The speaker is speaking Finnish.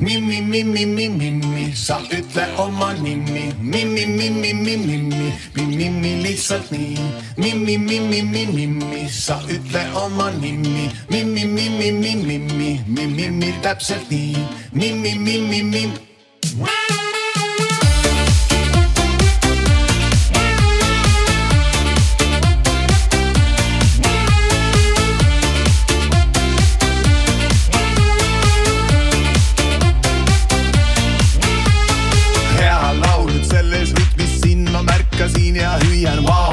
Mimmi, Mimmi, Mimmi, Mimmi, sa oma nimi. Mimmi, Mimmi, Mimmi, Mimmi, Mimmi lihtsalt nii. Mimmi, Mimmi, Mimmi, Mimmi, sa ütle oma nimi. Mimmi, Mimmi, Mimmi, Mimmi, Mimmi, täpselt nii. Mimmi, Mimmi, Mimmi. and why.